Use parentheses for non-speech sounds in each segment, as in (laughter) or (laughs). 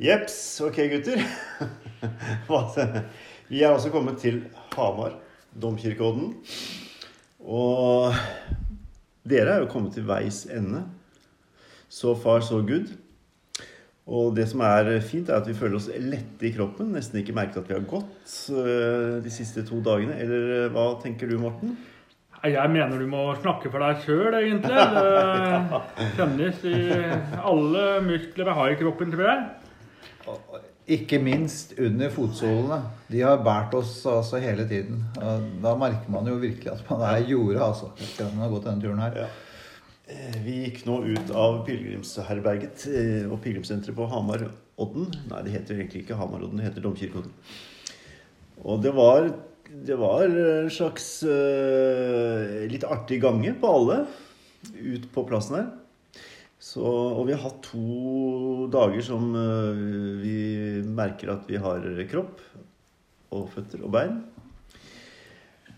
Jepps. Ok, gutter. (laughs) Vi er også kommet til Hamar, domkirkeodden. Og dere er jo kommet til veis ende. So far, so good. Og det som er fint, er at vi føler oss lette i kroppen. Nesten ikke merket at vi har gått eh, de siste to dagene. Eller eh, hva tenker du, Morten? Jeg mener du må snakke for deg sjøl, egentlig. Det (laughs) kjennes i alle muskler vi har i kroppen, tror jeg. Ikke minst under fotsålene. De har båret oss altså hele tiden. Da merker man jo virkelig at man er i jordet, altså. Etter man har gått denne turen her. Ja. Eh, Vi gikk nå ut av pilegrimsherberget eh, og pilegrimssenteret på Hamarodden. Nei, det heter egentlig ikke Hamarodden, det heter Domkirkeodden. Og det var, det var en slags eh, litt artig gange på alle ut på plassen her. Så, og vi har hatt to dager som eh, vi merker at vi har kropp og føtter og bein.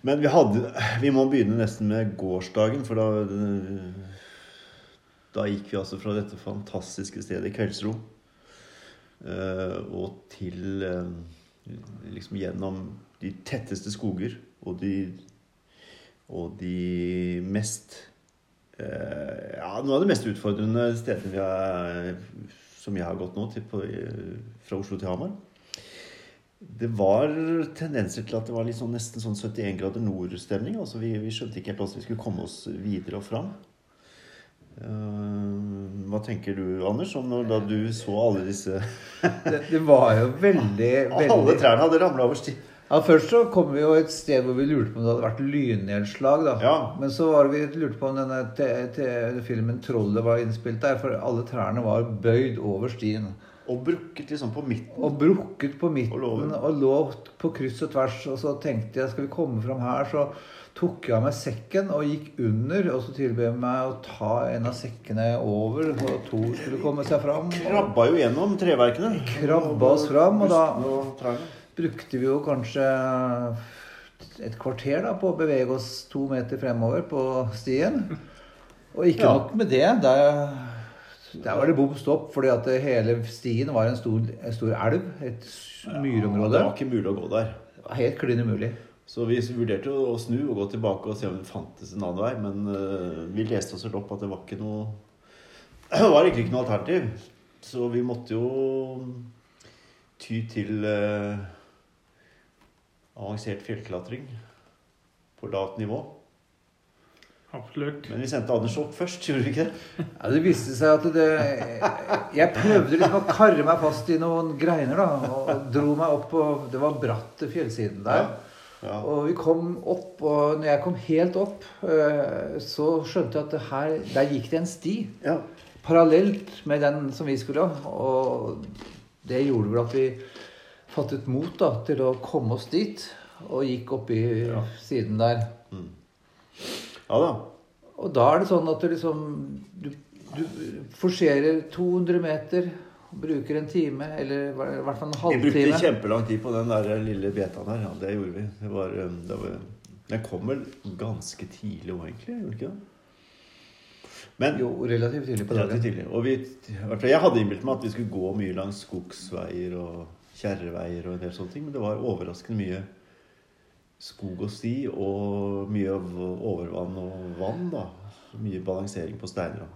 Men vi, hadde, vi må begynne nesten med gårsdagen, for da, da gikk vi altså fra dette fantastiske stedet, Kveldsro, eh, og til eh, liksom gjennom de tetteste skoger og de, og de mest Ja, noen av de mest utfordrende stedene vi har, som jeg har gått nå, til, på, fra Oslo til Hamar. Det var tendenser til at det var sånn, nesten sånn 71 grader nord-stemning. Altså vi, vi skjønte ikke helt hvordan vi skulle komme oss videre og fram. Uh, hva tenker du, Anders, om når, da du så alle disse Det, det var jo veldig, (laughs) veldig Alle trærne hadde ramla over sti. Ja, Først så kom vi jo et sted hvor vi lurte på om det hadde vært lynnedslag. da. Ja. Men så var vi lurte på om denne te, te, filmen 'Trollet' var innspilt der. For alle trærne var bøyd over stien. Og brukket liksom på midten. Og brukket på midten og lå på kryss og tvers. Og så tenkte jeg skal vi komme fram her, så tok jeg av meg sekken og gikk under. Og så tilbød jeg meg å ta en av sekkene over, så to skulle komme seg fram. Og Krabba jo gjennom treverkene. krabba oss fram, og da. Brukte vi jo kanskje et kvarter da, på å bevege oss to meter fremover på stien. Og ikke Ja. nok med det. Der, der var det bom stopp, fordi at hele stien var en stor, en stor elv. Et Ja, myrområde. det var ikke mulig å gå der. Det var helt klin umulig. Så vi vurderte å snu og gå tilbake og se om det fantes en annen vei. Men eh, vi leste oss opp at det var ikke noe (clears throat) Det var egentlig ikke noe alternativ. Så vi måtte jo ty til eh, avansert fjellklatring på lavt nivå. Absolutt. Men vi sendte Anders opp først, gjorde vi ikke det? Ja, det viste seg at det Jeg prøvde liksom å karre meg fast i noen greiner, da. Og dro meg opp på Det var bratt til fjellsiden der. Ja. Og vi kom opp, og når jeg kom helt opp, eh, så skjønte jeg at det her, der gikk det en sti. ja. Parallelt med den som vi skulle ha. Og det gjorde vel at vi fattet mot da, til å komme oss dit. Og gikk opp i Ja. siden der. ja da. Og da er det sånn at du liksom Du, du forserer 200 meter, bruker en time, eller i hvert fall en Vi brukte halvtime. kjempelang tid på den der lille betaen her. Ja, det gjorde vi. Det var, um, det var, den kom vel ganske tidlig òg, egentlig? Gjorde ikke det? Men Jo, relativt tidlig på relativt tidlig. Og vi, jeg hadde innbilt meg at vi skulle gå mye langs skogsveier og kjerreveier og en del sånne ting, men det var overraskende mye skog og sti og mye av overvann og vann, da. Mye balansering på steiner.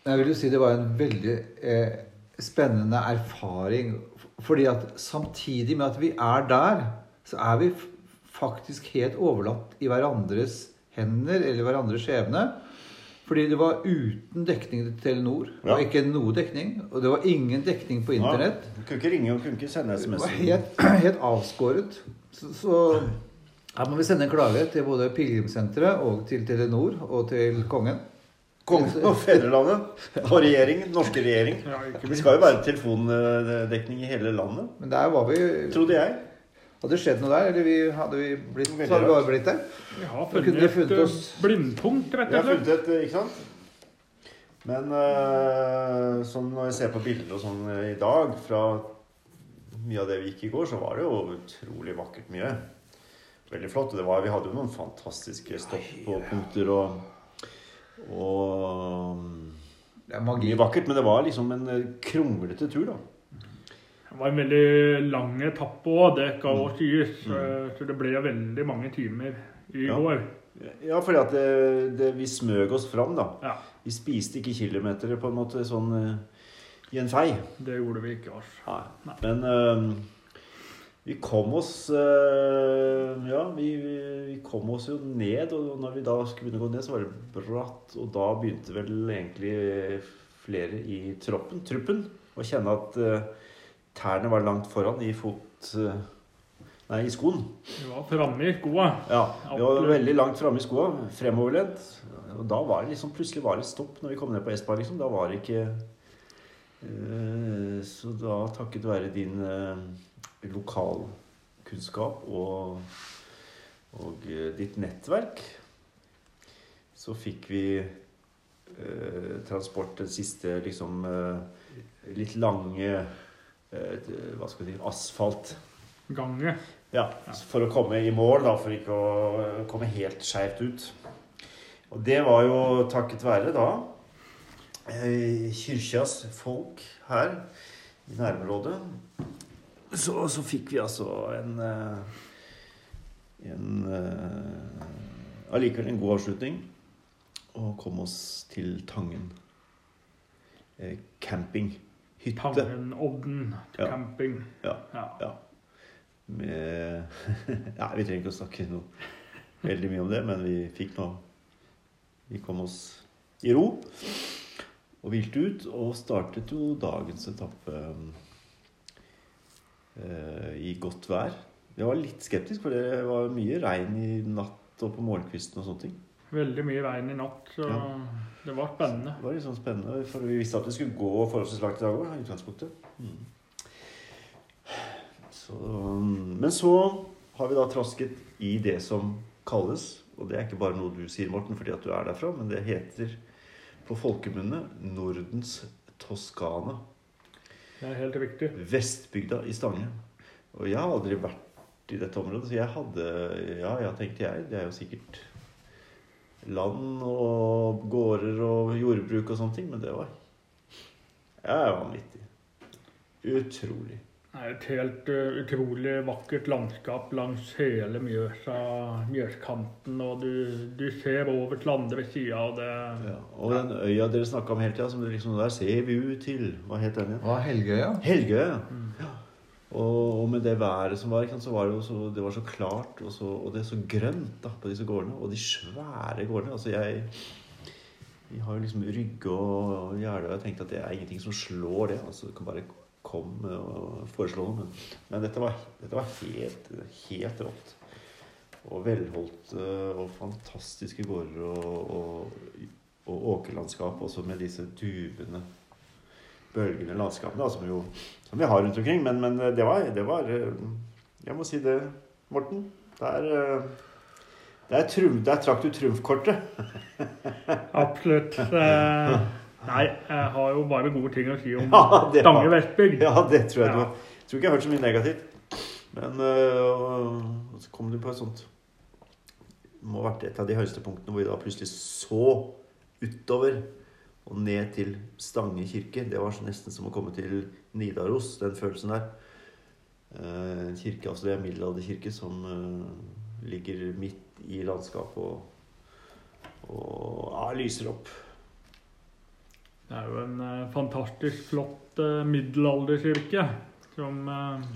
Jeg vil jo si det var en veldig eh, spennende erfaring. Fordi at samtidig med at vi er der, så er vi faktisk helt overlatt i hverandres hender eller hverandres skjebne. Fordi det var uten dekning til Telenor. Det var ikke noe dekning. Og det var ingen dekning på internett. Ja, kunne ikke ringe og kunne ikke sende Det SMS. var helt, (clears throat) helt avskåret. Så, så her må vi sende en klage til både Pilegrimssenteret og til Telenor og til kongen. Kongen og fedrelandet og regjering, norske regjering. Ja, Det skal jo være telefondekning i hele landet, Men der var vi trodde jeg. Hadde det skjedd noe der? Eller vi, hadde vi blitt, så hadde vi bare blitt der? Vi har funnet et eh, oss- blindpunkt, rett Vi og har slett. funnet et, ikke sant? Men uh, sånn når jeg ser på bilder og sånn eh, i dag fra mye av det vi gikk i går, så var det jo utrolig vakkert mye. Veldig flott. Og det var, vi hadde jo noen fantastiske stopppunkter og, og Det er magi. Mye vakkert, men det var liksom en eh, kronglete tur, da. Det var en veldig lang etappe òg, det også sies. Mm. Så- Så det ble veldig mange timer i Ja. går. Ja, fordi at det, det, vi smøg oss fram, da. Ja, Vi spiste ikke kilometer på en måte sånn eh, i en fei. det gjorde vi ikke. Altså. Nei. Men øh, vi kom oss øh, Ja, vi, vi, kom oss jo ned, og når vi da skulle begynne å gå ned, så var det bratt. Og da begynte vel egentlig flere i troppen, truppen å kjenne at eh, tærne var langt foran i fot... eh, Nei, i skoen. Vi var framme i skoa. Ja, vi var veldig langt framme i skoa, fremoverlent. Og da var det liksom plutselig var det stopp når vi kom ned på Espa, liksom. Da var det ikke eh, Så da, takket være din eh, lokalkunnskap og, og eh, ditt nettverk, så fikk vi eh, transport den siste liksom litt lange Hva skal vi si asfalt. Gange. Ja, for å komme i mål, da, for ikke å øh, komme helt skeivt ut. Og det var jo takket være da kirkas kyrkjas folk her i nærområdet. Så, så fikk vi altså en eh, en eh, allikevel en god avslutning. Og kom oss til Tangen. Eh, camping. Hytte. Tangenodden Ja. camping. Ja. Ja. Ja. Med (laughs) Nei, vi trenger ikke å snakke noe veldig mye om det, men vi fikk nå Vi kom oss i ro og hvilte ut, og startet jo dagens etappe eh, i godt vær. Jeg var litt skeptisk, for det var mye regn i natt og på morgenkvisten og sånne ting. Veldig mye veien i natt, så Ja. det var spennende. Det var litt sånn spennende, for vi visste at det skulle gå forholdsvis langt i dag òg, i utgangspunktet. Mm. Så, men så har vi da trasket i det som kalles, og det er ikke bare noe du sier, Morten, fordi at du er derfra, men det heter på folkemunne Nordens Toskana. Det er helt riktig. Vestbygda i Stange. Og jeg har aldri vært i dette området, så jeg hadde Ja, ja, tenkte jeg. Det er jo sikkert land og gårder og jordbruk og sånne ting, men det var Ja, vanvittig. Utrolig. Det er et helt uh, utrolig vakkert landskap langs hele Mjøsa, Mjøskanten. Og du, du ser over til andre sida av det. Ja. Og den øya dere snakka om hele tida, som det liksom Der ser vi ut til Hva het den igjen? Er Helgøya? Helgøya. Mm. Ja. Og, og med det været som var, sant, så var det jo så, det var så klart, og, så, og det er så grønt da, på disse gårdene. Og de svære gårdene. Altså jeg Vi har jo liksom Rygge og Jeløya, og jeg tenkte at det er ingenting som slår det. altså Du kan bare komme og foreslå noe. Men, men dette var, dette var helt, helt rått. Og velholdte og fantastiske gårder og, og, og åkerlandskap også med disse duvende, bølgende landskapene da, som, jo, som vi har rundt omkring. Men, men det, var, det var eh, Jeg må si det, Morten. Der, eh, der, trum, der trakk du trumfkortet. (laughs) Absolutt. Eh, nei, jeg har jo bare gode ting å si om (laughs) Ja, Stange Vestbygd. Ja, det tror jeg du Ja. har. Jeg tror ikke jeg har hørt så mye negativt. Men øh, så kom du på et sånt Det må ha vært et av de høyeste punktene hvor vi da plutselig så utover og ned til Stange kirke. Det var nesten som å komme til Nidaros, den følelsen der. Eh, En kirke, altså det er en middelalderkirke som øh, ligger midt i landskapet og, og ja, lyser opp. Det er jo en eh, fantastisk flott eh, middelalderkirke som eh,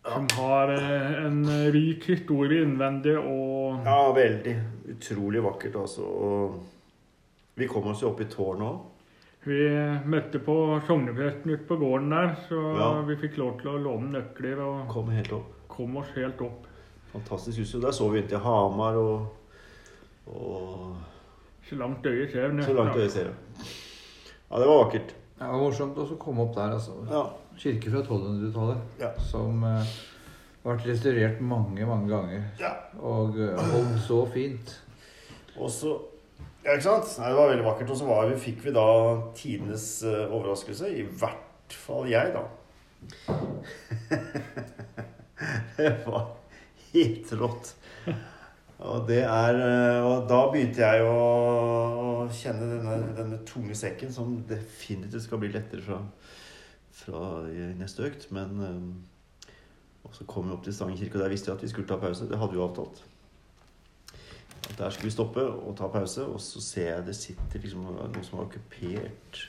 som har eh, en rik historie innvendig og Ja, veldig. Utrolig vakkert, altså. Og vi kom oss jo opp i tårnet òg. Vi møtte på sognepresten ute på gården der, så Ja. vi fikk lov til å låne nøkler og Kom helt opp. kom oss helt opp. Fantastisk hus. Der så vi inntil Hamar og, og Så langt øyet ser. Så langt øyet ser. Ja, det var vakkert. Det var morsomt å komme opp der. altså. Ja. Kirke fra 1200-tallet Ja. som eh, ble restaurert mange, mange ganger. ja. Og eh, holdt så fint. Og så Ja, ikke sant? Nei, det var veldig vakkert. Og så var fikk vi da tidenes uh, overraskelse. I hvert fall jeg, da. (laughs) det var helt rått. Og det er eh, Og da begynte jeg å kjenne denne, denne tunge sekken som definitivt skal bli lettere fra, fra neste økt. Men eh, Og så kom vi opp til Stangen kirke, og der visste jeg at vi skulle ta pause. Det hadde vi jo avtalt. At der skulle vi stoppe og ta pause, og så ser jeg det sitter liksom noen som har okkupert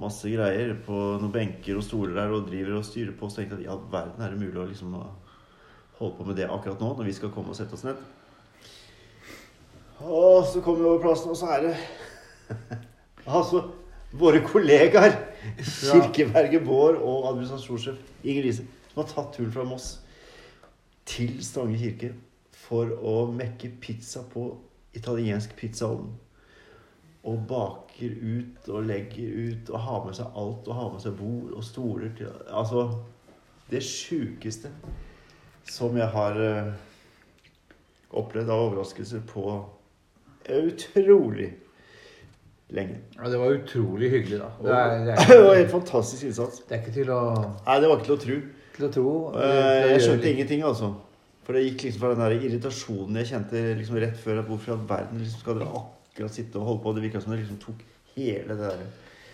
masse greier på noen benker og stoler der og driver og styrer på. Så tenkte jeg at i all verden er det mulig å liksom holde på med det akkurat nå, når vi skal komme og sette oss ned. Og så kommer vi over plassen, og så er det (laughs) altså våre kollegaer, kirkeverget Bård og administrasjonssjef Inger Lise, som har tatt turen fra Moss til Stange kirke for å mekke pizza på italiensk pizzaovn. Og baker ut og legger ut og har med seg alt. Og har med seg bord og stoler til Altså Det sjukeste som jeg har uh, opplevd av overraskelser på utrolig lenge. Ja, det var utrolig hyggelig, da. Det er, det (laughs) Det er, var helt fantastisk innsats. det er ikke til å, Nei, det var ikke til å tro. til å tro. Eh, Jeg skjønte ingenting, altså. For det gikk liksom fra den der irritasjonen jeg kjente liksom rett før at hvorfor i all verden liksom skal dere akkurat sitte og holde på? Det virka som det liksom tok hele det der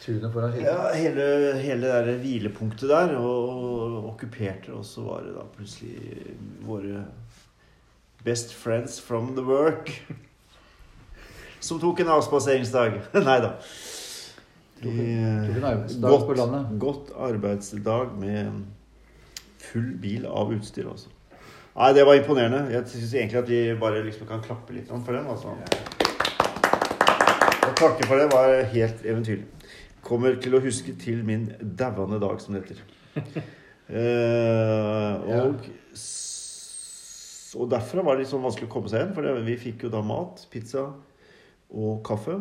Tunet foran ja, hele, hele det der hvilepunktet der og, og okkuperte. Og så var det da plutselig våre best friends from the work som tok en avspaseringsdag. (laughs) Nei da. Tok tok en arbeidsdag på landet. Godt arbeidsdag med full bil av utstyr, altså. Nei, det var imponerende. Jeg syns egentlig at vi bare liksom kan klappe litt for den. altså. Å takke for det var helt eventyrlig. Kommer til å huske til min dauende dag, som det heter. Eh, og, og derfra var det litt sånn vanskelig å komme seg hjem, For det, vi fikk jo da mat, pizza og kaffe.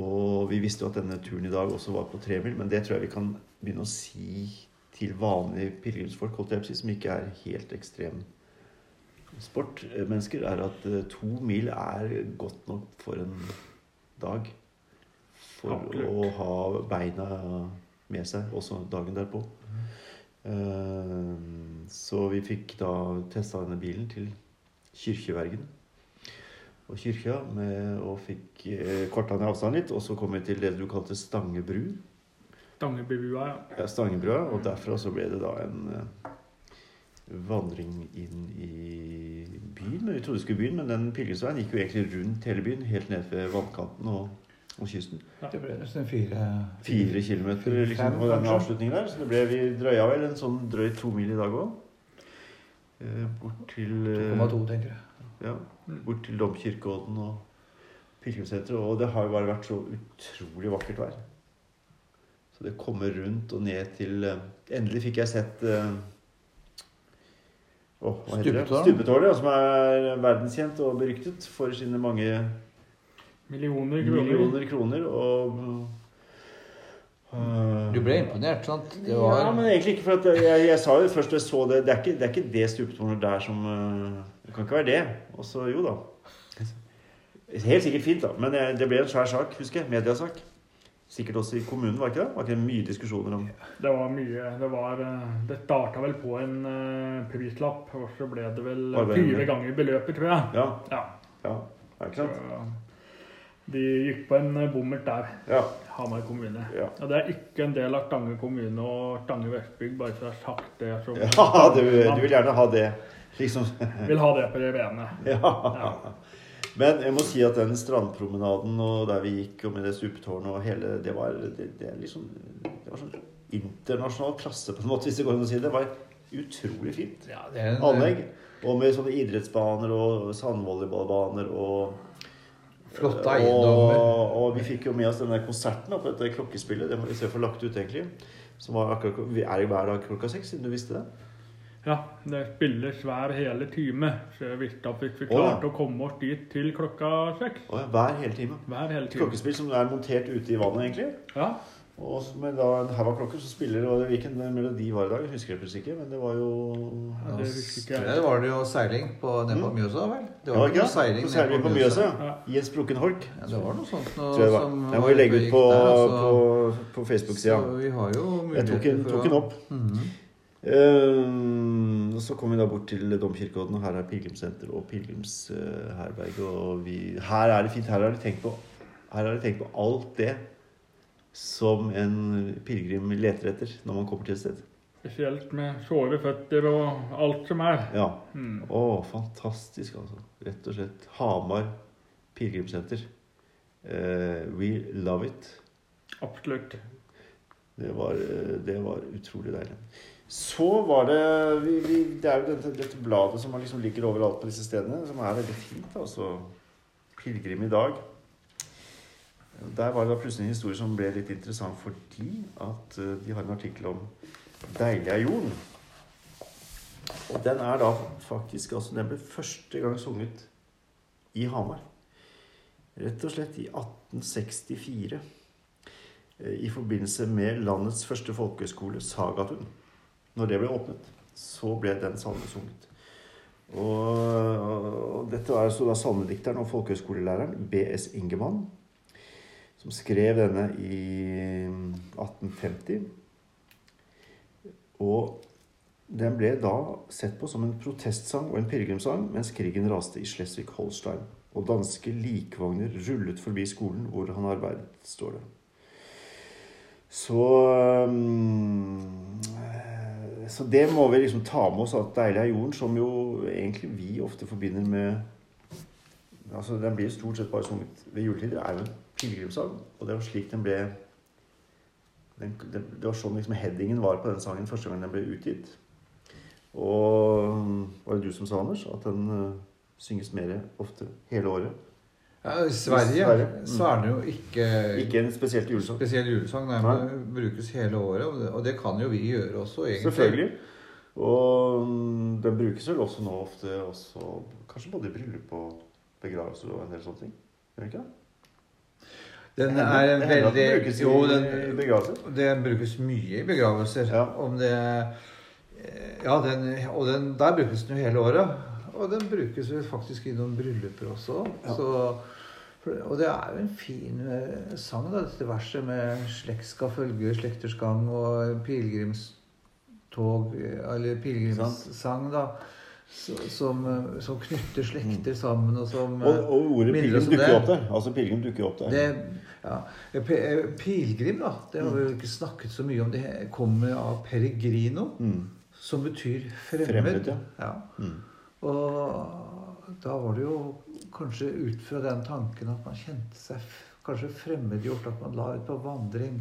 Og vi visste jo at denne turen i dag også var på tremil, men det tror jeg vi kan begynne å si til vanlige pilegrimsfolk, holdt jeg på å si, som ikke er helt ekstrem sportmennesker, er at eh, to mil er godt nok for en dag. For Absolutt. å ha beina med seg også dagen derpå. Eh, Så vi fikk da testa denne bilen til Kyrkjevergen og kyrkja med, og fikk eh, korta ned avstanden litt. Og så kom vi til det du kalte Stangebru. Stangebua, ja. Ja, Stangebrua. Og derfra så ble det da en eh, vandring inn i byen. Men Vi trodde det skulle byen, men den pilegrimsveien gikk jo egentlig rundt hele byen. Helt ned ved vannkanten og, og kysten. Det ble nesten fire Fire kilometer liksom, på denne avslutningen der. Så det ble, vi drøya vel en sånn drøy to mil i dag òg. Bort til eh, 2,2, tenker jeg. ja, bort til Domkirkeodden og pilegrimssenteret. Og det har jo bare vært så utrolig vakkert vær. Så det kommer rundt og ned til eh, Endelig fikk jeg sett uh, ja, som er verdenskjent og beryktet for sine mange Millioner kroner. millioner kroner. Og eh, Du ble imponert, sant? Det var Ja, men egentlig ikke. For at jeg, jeg sa jo først da jeg så det Det er ikke det, er ikke det stupetårnet der som Det kan ikke være det. Og så jo da. Helt sikkert fint, da. Men det ble en svær sak, husker jeg. Mediasak. Sikkert også i kommunen, var ikke det? Var ikke det mye diskusjoner om Det var mye Det var eh, Det starta vel på en eh, prislapp, og så ble det vel det- fire ganger beløpet, tror jeg. Ja. Ja. ja. ja ikke sant? Så de gikk på en eh, bommert der. Ja. Hamar kommune. Ja. Og det er ikke en del av Stange kommune og Stange Vestbygd, bare så jeg har sagt det. Så ja (laughs) du, du vil gjerne ha det, liksom. vil ha det på det rene. (laughs) Ja. Men jeg må si at den strandpromenaden og der vi gikk, og med det stupetårnet og hele Det var, det, det liksom, det var sånn internasjonal klasse, på en måte, hvis det går an å si det. Det var utrolig fint. ja, det er anlegg. Og med sånne idrettsbaner og sandvolleyballbaner og Flotte eiendommer. og vi fikk jo med oss denne konserten da, på dette klokkespillet. Det må vi se for lagt ut, egentlig. Som var akkurat, vi er jo hver dag klokka seks, siden du visste det. Ja, det spilles hver hele time. Så jeg visste at hvis vi Å, ja. å komme oss dit til klokka seks Og hver hele time. Hver hele time. klokkespill som er montert ute i vannet, egentlig. Ja, Og med da en haug av klokker som spiller og Hvilken melodi var det i dag? Jeg husker det plutselig ikke, men det var jo Ja, det ikke. Det var det jo seiling på, ned på Mm. Mjøsa, vel? Det Ja, var ikke noe sant? seiling Så ned på Mjøsa. Ja. I en sprukken holk. Ja, det var noe sånt noe Tror jeg det var. som jeg må legge ut på, der, altså. på, på Facebook-sida. Vi har jo Jeg tok en, tok å- en opp. Mm Eh, og så kom vi da bort til Domkirkeodden, og her er pilegrimssenter og pilegrimsherberg. Og vi, her er det fint. Her har de tenkt på, her har de tenkt på alt det som en pilegrim leter etter når man kommer til et sted. Spesielt med såre føtter og alt som er. Ja. Mm. Å, fantastisk, altså. Rett og slett. Hamar pilegrimssenter. Uh, we love it. Absolutt. Det var, eh, det var utrolig deilig. Så var det vi, vi, Det er jo dette, dette bladet som liksom ligger overalt på disse stedene, som er veldig fint. altså. Pilegrim i dag. Der var det da plutselig en historie som ble litt interessant fordi at eh, de har en artikkel om 'Deilig er jorden'. Og den er da faktisk altså Den ble første gang sunget i Hamar. Rett og slett i 1864. eh, I forbindelse med landets første folkehøyskole, Sagatun. Når det ble åpnet, så ble den salmen sunget. Og, og dette var altså da salmedikteren og folkehøyskolelæreren B.S. Ingemann som skrev denne i 1850. Og den ble da sett på som en protestsang og en pilegrimssang mens krigen raste i Schleswig-Holstein. Og danske likvogner rullet forbi skolen hvor han arbeidet, står det. Så Så det må vi liksom ta med oss at 'Deilig er jorden', som jo egentlig vi ofte forbinder med Altså, Den blir stort sett bare sunget ved juletider. er jo en pilegrimssang. Og det var slik den ble den, det, det var sånn liksom headingen var på den sangen første gang den ble utgitt. Og var det du som sa, Anders, at den uh, synges mer ofte hele året? Ja, I Sverige, Sverige. Mm. så er det jo ikke, Ikke en spesielt julesang. spesiell julesang. Nei, men det brukes hele året, og det, kan jo vi gjøre også, egentlig. Selvfølgelig. Og mm, den brukes vel også nå ofte også, Kanskje både i bryllup og begravelser og en del sånne ting. Gjør den ikke det? Den er en veldig den brukes Jo, den, den brukes mye i begravelser. Ja. Om det Ja, den, og den, der brukes den jo hele året. Og den brukes vel faktisk i noen brylluper også. Ja. Så, og det er jo en fin eh, sang, da, dette verset med 'slekt skal følge slekters gang' og pilegrimstog, eh, eller pilegrimssang, da. Som, eh, som knytter slekter sammen, og som eh, Og, og ordet minner pilegrim dukker opp der. Altså pilegrim dukker opp der. Det, ja. Pilegrim, da. Det har vi jo ikke snakket så mye om. Det kommer av peregrino, Mm. som betyr fremmed. Fremmed, ja. ja. Mm. Og da var det jo kanskje ut fra den tanken at man kjente seg kanskje fremmedgjort. At man la ut på vandring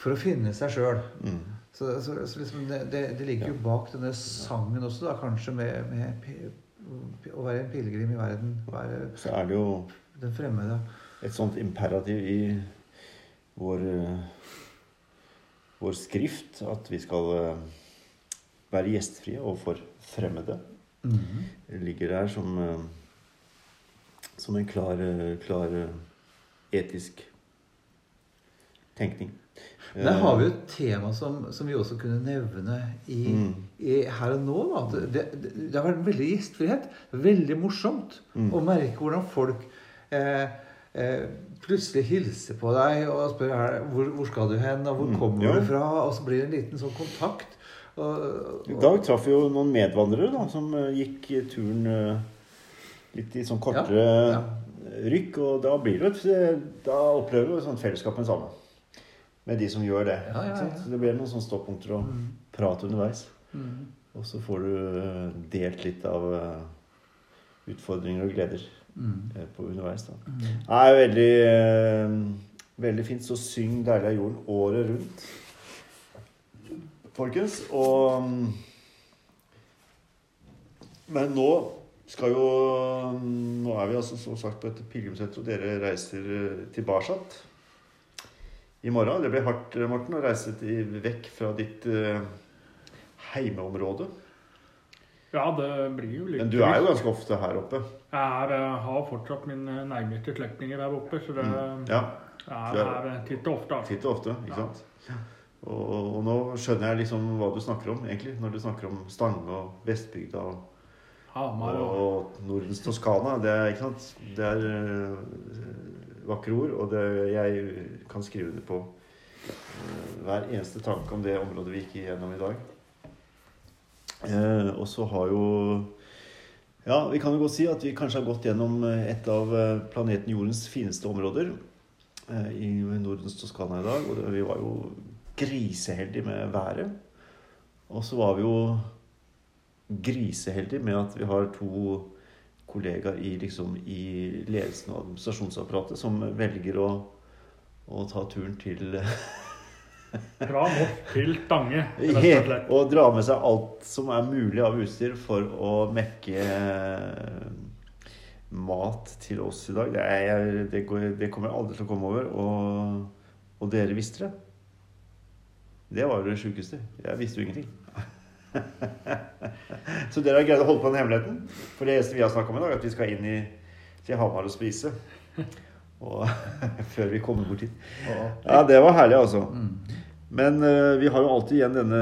for å finne seg sjøl. Mm. Så, så, så liksom det, det, det ligger jo bak denne sangen også, da, kanskje med, med å være en pilegrim i verden. Være Så er det jo den fremmede. et sånt imperativ i vår, vår skrift at vi skal eh, være gjestfrie overfor fremmede. Mhm. Ligger der som, eh, som en klar, eh, klar eh, etisk tenkning. Der har vi jo et tema som, som vi også kunne nevne i, Mm. i her og nå. Da. Det, det, det har vært en veldig gjestfrihet. Veldig morsomt Mm. å merke hvordan folk eh, eh, plutselig hilser på deg og spør hvor, hvor skal du hen, og hvor Mm, kommer ja. du fra? Og så blir det en liten sånn kontakt. Og, I dag traff vi jo noen medvandrere da, som eh, gikk turen eh, litt i sånn kortere Ja, rykk. Og da blir det et, eh, Da opplever du et sånt fellesskap med samme. Med de som gjør det. Ja, ja? Så det blir noen sånne stoppunkter og Mm. prat underveis. Mm. Og så får du delt litt av utfordringer og gleder Mm. på underveis. da. Mm. Det er veldig, veldig fint. Så syng 'Deilig er jorden' året rundt. Folkens. Og mm, Men nå skal jo Nå er vi altså som sagt på et pilegrimssenter, og dere reiser til tilbake i morgen. Det blir hardt, eh, Morten, å reise til, vekk fra ditt uh, heimeområde. Ja, det blir jo litt Men du er jo ganske ofte her oppe. Jeg er, eh, har fortsatt mine nærmeste slektninger der oppe, så det Mm. Ja. er- er titt og ofte. altså. Titt og ofte, ikke sant? Og, og nå skjønner jeg liksom hva du snakker om, egentlig. Når du snakker om Stange og Vestbygda og, Hamar og og Nordens Toskana. Det er, ikke sant? Det er øh, vakre ord, og det, jeg kan skrive det på øh, hver eneste tanke om det området vi gikk igjennom i dag. Eh, og så har jo Ja, vi kan jo godt si at vi kanskje har gått gjennom et av eh, planeten Jordens fineste områder. eh, i Nordens Toskana i dag. Og det, vi var jo griseheldige med været. Og så var vi jo griseheldige med at vi har to kollegaer i, liksom, i ledelsen av administrasjonsapparatet som velger å, å ta turen til (laughs) Fra Moss til Stange. og og dra med seg alt som er mulig av utstyr for å mekke eh, mat til oss i dag. Det, er, det, går, det kommer jeg aldri til å komme over. Og, og dere visste det. Det var jo det sjukeste. Jeg visste jo ingenting. (laughs) Så dere har greid å holde på den hemmeligheten. For det eneste vi har snakka om i dag, er at vi skal inn i, til Hamar og spise. Og, (laughs) før vi kommer bort hit. Ja, det var herlig, altså. Men uh, vi har jo alltid igjen denne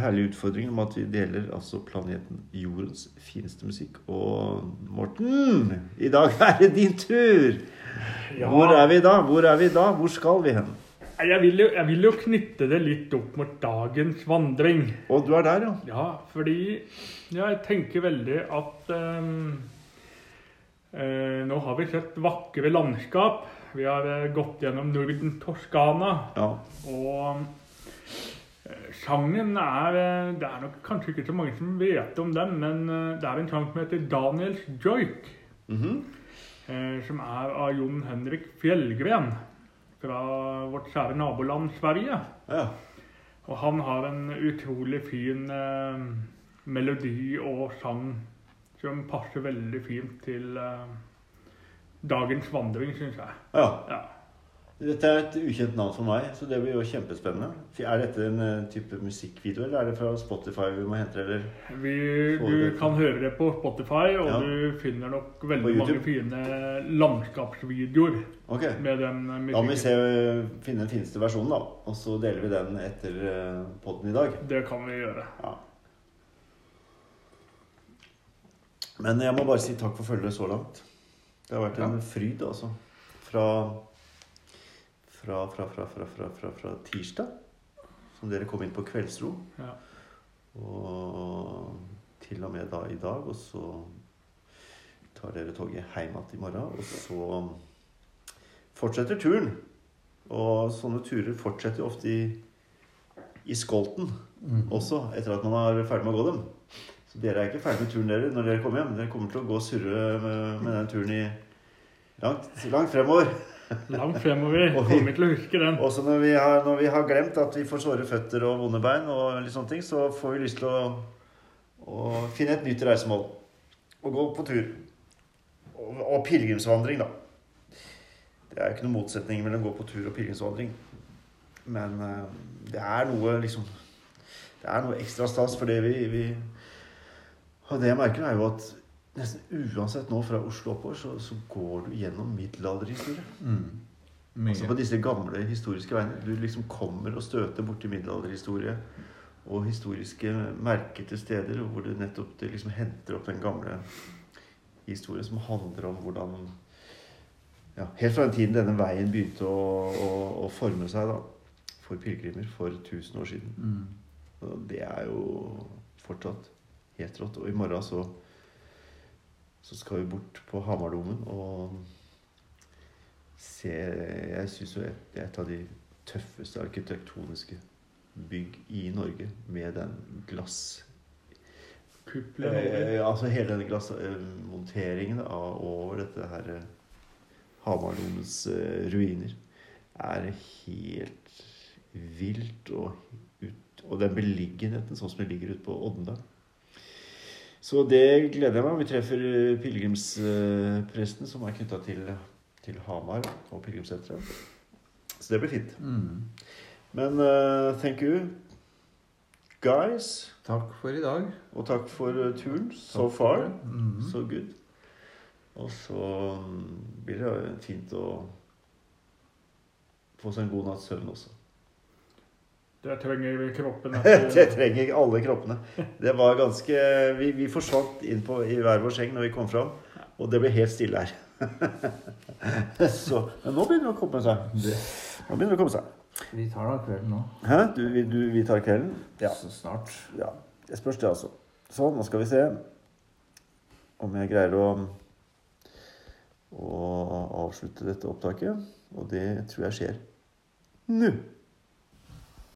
herlige utfordringen om at vi deler altså planeten Jordens fineste musikk. Og Morten, i dag er det din tur! Ja. Hvor er vi da? Hvor er vi da? Hvor skal vi hen? Jeg vil, jo, jeg vil jo knytte det litt opp mot dagens vandring. Og du er der, ja. Ja, fordi jeg tenker veldig at um, uh, Nå har vi sett vakre landskap. Vi har uh, gått gjennom Norden Toskana. ja. Og eh, sangen er Det er nok kanskje ikke så mange som vet om den, men det er en sang som heter Daniels Joik. Mhm. eh, Som er av Jon Henrik Fjellgren fra vårt kjære naboland Sverige. ja. Og han har en utrolig fin eh, melodi og sang som passer veldig fint til eh, dagens vandring, syns jeg. ja. Ja. Dette er et ukjent navn for meg, så det blir jo kjempespennende. Er dette en eh, type musikkvideo, eller er det fra Spotify vi må hente, eller? Vi, du kan høre det på Spotify, og Ja. du finner nok veldig mange fine landskapsvideoer okay. med den musikken. Da må vi se, finne den fineste versjonen, da. Og så deler vi den etter poden podden i dag. Det kan vi gjøre. Ja. Men jeg må bare si takk for følget så langt. Det har vært en fryd, altså. Fra fra, fra, fra, fra, fra, fra, fra tirsdag, som dere kom inn på kveldsro, Ja. og til og med da i dag. Og så tar dere toget hjem igjen i morgen, og så fortsetter turen. Og sånne turer fortsetter jo ofte i, i skolten også, etter at man er ferdig med å gå dem. Så dere er ikke ferdig med turen dere når dere kommer hjem. Dere kommer til å gå og surre med, med den turen i langt, langt fremover. Langt fremover. Og vi- Kommer til å huske den. Også når vi, har, når vi har glemt at vi får såre føtter og vonde bein, og litt sånne ting, så får vi lyst til å, å finne et nytt reisemål. Og gå på tur. Og, og pilegrimsvandring, da. Det er jo ikke noen motsetning mellom gå på tur og pilegrimsvandring. Men eh, det er noe liksom Det er noe ekstra stas, for det vi, vi Og det jeg merker, er jo at nesten uansett nå fra Oslo oppover, så, så går du gjennom middelalderhistorie. Mm. Altså på disse gamle historiske veiene. Du liksom kommer og støter borti middelalderhistorie og historiske merkete steder hvor du nettopp det liksom henter opp den gamle historien som handler om hvordan ja, Helt fra den tiden denne veien begynte å, å, å forme seg da, for pilegrimer for 1000 år siden. Mm. Og det er jo fortsatt helt rått. Og i morgen så, så skal vi bort på Hamardomen og se Jeg syns jo det er et av de tøffeste arkitektoniske bygg i Norge med den glass... Kuppelen over. Eh, altså hele denne glassmonteringen av over dette her eh, Hamardomens eh, ruiner er helt vilt og, ut, og den beliggenheten sånn som det ligger ute på Odda. Så det gleder jeg meg. Vi treffer eh, pilegrimspresten som er knytta til, til Hamar og pilegrimssenteret. Så det blir fint. Mm. Men uh, thank you, guys. Takk for i dag. Og takk for eh, turen. Takk so far. Mm. So good. Og så mm, blir det fint å få seg en god natts søvn også. Det trenger kroppen. (laughs) det trenger alle kroppene. Det var ganske Vi, vi forsvant inn på, i hver vår seng når vi kom fram, og det ble helt stille her. (laughs) så, men nå begynner det å komme seg. Nå begynner det å komme seg. Vi tar da kvelden nå. Hæ? Du, vi, du, vi tar kvelden? Ja. Så snart. ja. Det spørs, det, altså. Sånn, nå skal vi se om jeg greier å, å avslutte dette opptaket. Og det tror jeg skjer nå.